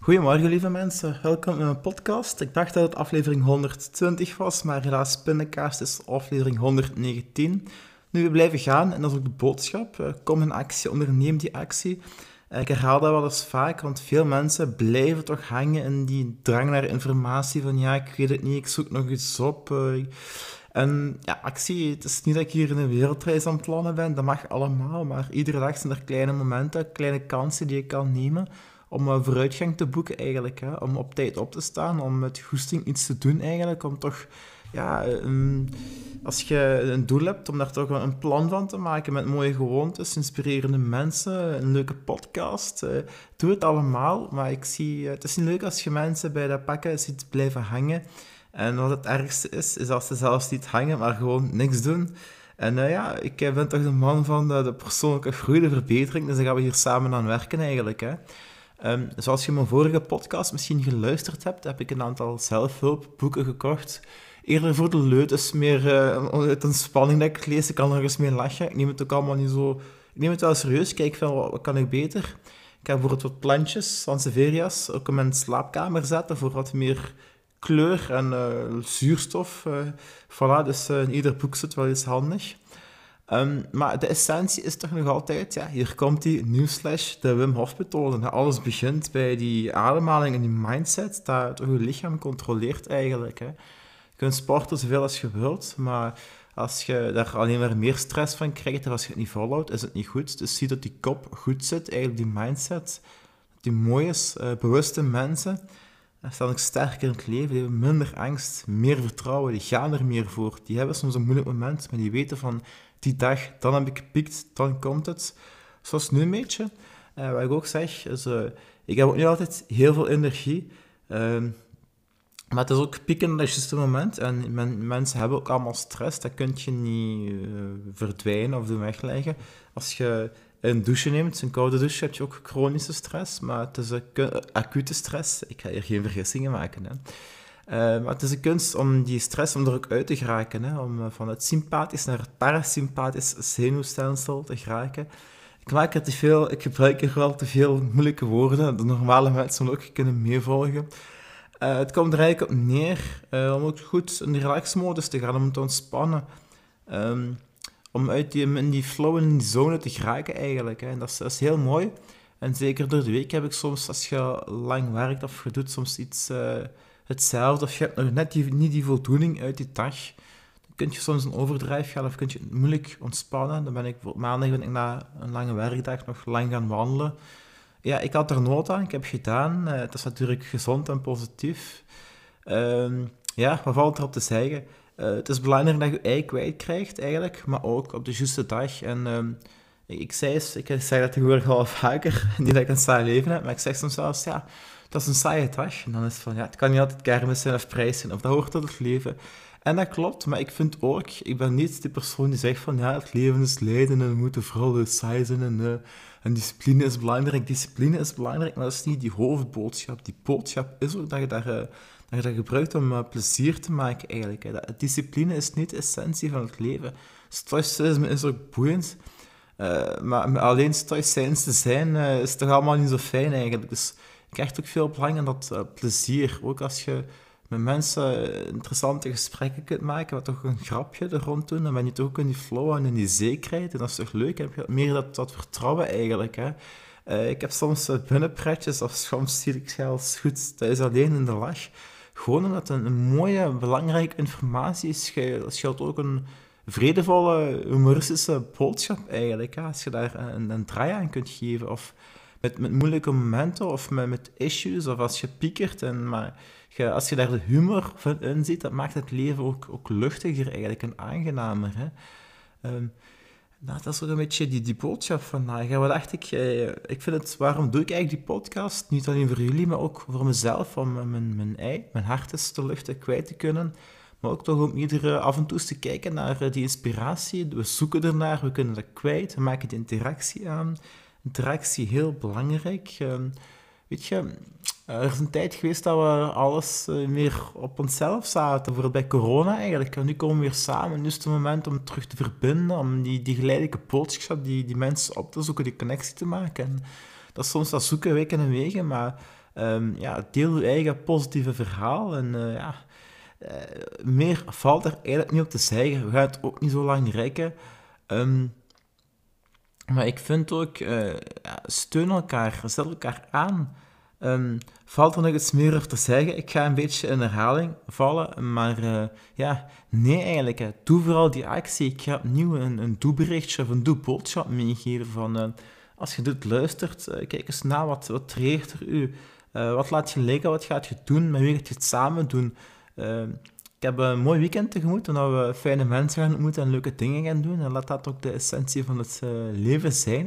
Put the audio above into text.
Goedemorgen, lieve mensen. Welkom in mijn podcast. Ik dacht dat het aflevering 120 was, maar helaas, pindakaas is aflevering 119. Nu, we blijven gaan en dat is ook de boodschap. Eh, kom in actie, onderneem die actie. Eh, ik herhaal dat wel eens vaak, want veel mensen blijven toch hangen in die drang naar informatie van ja, ik weet het niet, ik zoek nog iets op. Eh. En ja, actie, het is niet dat ik hier een wereldreis aan het plannen ben, dat mag allemaal, maar iedere dag zijn er kleine momenten, kleine kansen die je kan nemen om vooruitgang te boeken eigenlijk. Hè? Om op tijd op te staan, om met goesting iets te doen eigenlijk. Om toch, ja, als je een doel hebt, om daar toch een plan van te maken met mooie gewoontes, inspirerende mensen, een leuke podcast. Uh, doe het allemaal, maar ik zie, uh, het is niet leuk als je mensen bij dat pakken ziet blijven hangen. En wat het ergste is, is als ze zelfs niet hangen, maar gewoon niks doen. En uh, ja, ik ben toch de man van de, de persoonlijke groei, de verbetering, dus daar gaan we hier samen aan werken eigenlijk. Hè. Um, zoals je mijn vorige podcast misschien geluisterd hebt, heb ik een aantal zelfhulpboeken gekocht. Eerder voor de leut is meer uh, uit een spanning dat ik lees. Ik kan er eens mee lachen. Ik neem het ook allemaal niet zo... Ik neem het wel serieus. Kijk van, wat, kan ik beter? Ik heb bijvoorbeeld wat plantjes, Sansevieria's, ook in mijn slaapkamer zetten voor wat meer kleur en uh, zuurstof. Uh, voilà, dus in ieder boek zit wel iets handig. Um, maar de essentie is toch nog altijd, ja, hier komt die newsflash, de Wim Hof methode. Alles begint bij die ademhaling en die mindset, dat je lichaam controleert eigenlijk. Hè. Je kunt sporten zoveel als je wilt, maar als je daar alleen maar meer stress van krijgt, als je het niet volhoudt, is het niet goed. Dus zie dat die kop goed zit, eigenlijk die mindset, die mooie, uh, bewuste mensen, staan ook sterker in het leven, die hebben minder angst, meer vertrouwen, die gaan er meer voor. Die hebben soms een moeilijk moment, maar die weten van die dag, dan heb ik gepikt, dan komt het. Zoals nu een beetje. Uh, wat ik ook zeg, is, uh, ik heb ook niet altijd heel veel energie. Uh, maar het is ook pieken op het juiste moment. En men, mensen hebben ook allemaal stress. Dat kun je niet uh, verdwijnen of doen wegleggen. Als je een douche neemt, een koude douche, heb je ook chronische stress. Maar het is acute stress. Ik ga hier geen vergissingen maken. Hè. Uh, maar het is een kunst om die stress om uit te geraken. Hè? Om uh, van het sympathisch naar het parasympathisch zenuwstelsel te geraken. Ik maak er te veel, ik gebruik er wel te veel moeilijke woorden. De normale mensen ook kunnen meevolgen. Uh, het komt er eigenlijk op neer om ook goed in de relaxmodus te gaan, om te ontspannen. Um, om uit die, in die flow, in die zone te geraken eigenlijk. Hè? En dat is, dat is heel mooi. En zeker door de week heb ik soms, als je lang werkt of je doet soms iets hetzelfde. Of je hebt nog net niet die voldoening uit die dag. Dan kun je soms een overdrijf gaan of kun je moeilijk ontspannen. Dan ben ik maandag ben ik na een lange werkdag nog lang gaan wandelen. Ja, ik had er nood aan. Ik heb gedaan. Uh, het is natuurlijk gezond en positief. Uh, ja, wat valt erop te zeggen? Uh, het is belangrijk dat je ei kwijt krijgt, eigenlijk. Maar ook op de juiste dag. En uh, ik, zei, ik zeg dat tegenwoordig al vaker. Niet dat ik een saai leven heb, maar ik zeg soms zelfs, ja dat is een saaie dag. En dan is het van, ja, het kan niet altijd kermis zijn of prijs zijn, of dat hoort tot het leven. En dat klopt, maar ik vind ook, ik ben niet die persoon die zegt van, ja, het leven is lijden en we moeten vooral saai zijn en, uh, en discipline is belangrijk. Discipline is belangrijk, maar dat is niet die hoofdboodschap. Die boodschap is ook dat je daar... Uh, dat je dat gebruikt om uh, plezier te maken, eigenlijk. Hè. Dat, discipline is niet de essentie van het leven. Stoïcisme is ook boeiend, maar alleen stoïcijns te zijn is toch allemaal niet zo fijn, eigenlijk. Dus krijgt ook veel belang in dat uh, plezier. Ook als je met mensen interessante gesprekken kunt maken, wat toch een grapje er rond doen, dan ben je toch ook in die flow en in die zekerheid. En dat is toch leuk? heb je meer dat, dat vertrouwen eigenlijk. Hè? Uh, ik heb soms binnenpretjes of soms zie ik zelfs goed thuis alleen in de lach. Gewoon omdat het een, mooie, belangrijke informatie is, scheelt ook een vredevolle, humoristische boodschap eigenlijk. Als je daar een, een draai aan kunt geven. Of met, met moeilijke momenten of met, met issues of als je piekert. En, maar je, als je daar de humor van in ziet, dat maakt het leven ook, ook luchtiger eigenlijk en aangenamer. Hè? Um, nou, dat is ook een beetje die, die boodschap vandaag. Wat dacht ik? Eh, ik vind het, waarom doe ik eigenlijk die podcast? Niet alleen voor jullie, maar ook voor mezelf, om mijn, mijn ei, mijn hart eens te luchten, kwijt te kunnen. Maar ook toch om iedere af en toe te kijken naar eh, die inspiratie. We zoeken ernaar, we kunnen dat kwijt, we maken die interactie aan interactie heel belangrijk. Ehm, weet je, er is een tijd geweest dat we alles eh, meer op onszelf zaten, bijvoorbeeld bij corona eigenlijk. En nu komen we weer samen, nu is het moment om terug te verbinden, om die, die geleidelijke boodschap, die, die mensen op te zoeken, die connectie te maken. En dat is soms dat zoeken weken en wegen, maar Um, ja, deel je eigen positieve verhaal. En uh, ja, uh, meer valt er eigenlijk niet op te zeggen. We gaan het ook niet zo lang rekken. Um, maar ik vind ook, uh, steun elkaar, zet elkaar aan. Um, valt er nog iets meer over te zeggen? Ik ga een beetje in herhaling vallen, maar uh, ja, nee eigenlijk. Doe vooral die actie. Ik ga opnieuw een, een doeberichtje of een doeboodschap meegeven van... Uh, als je dit luistert, kijk eens na, wat, wat er u? wat laat je liggen? Wat gaat je doen? Met wie gaat je het samen doen? Ik heb een mooi weekend tegemoet, omdat we fijne mensen gaan ontmoeten en leuke dingen gaan doen. En laat dat ook de essentie van het uh, leven zijn,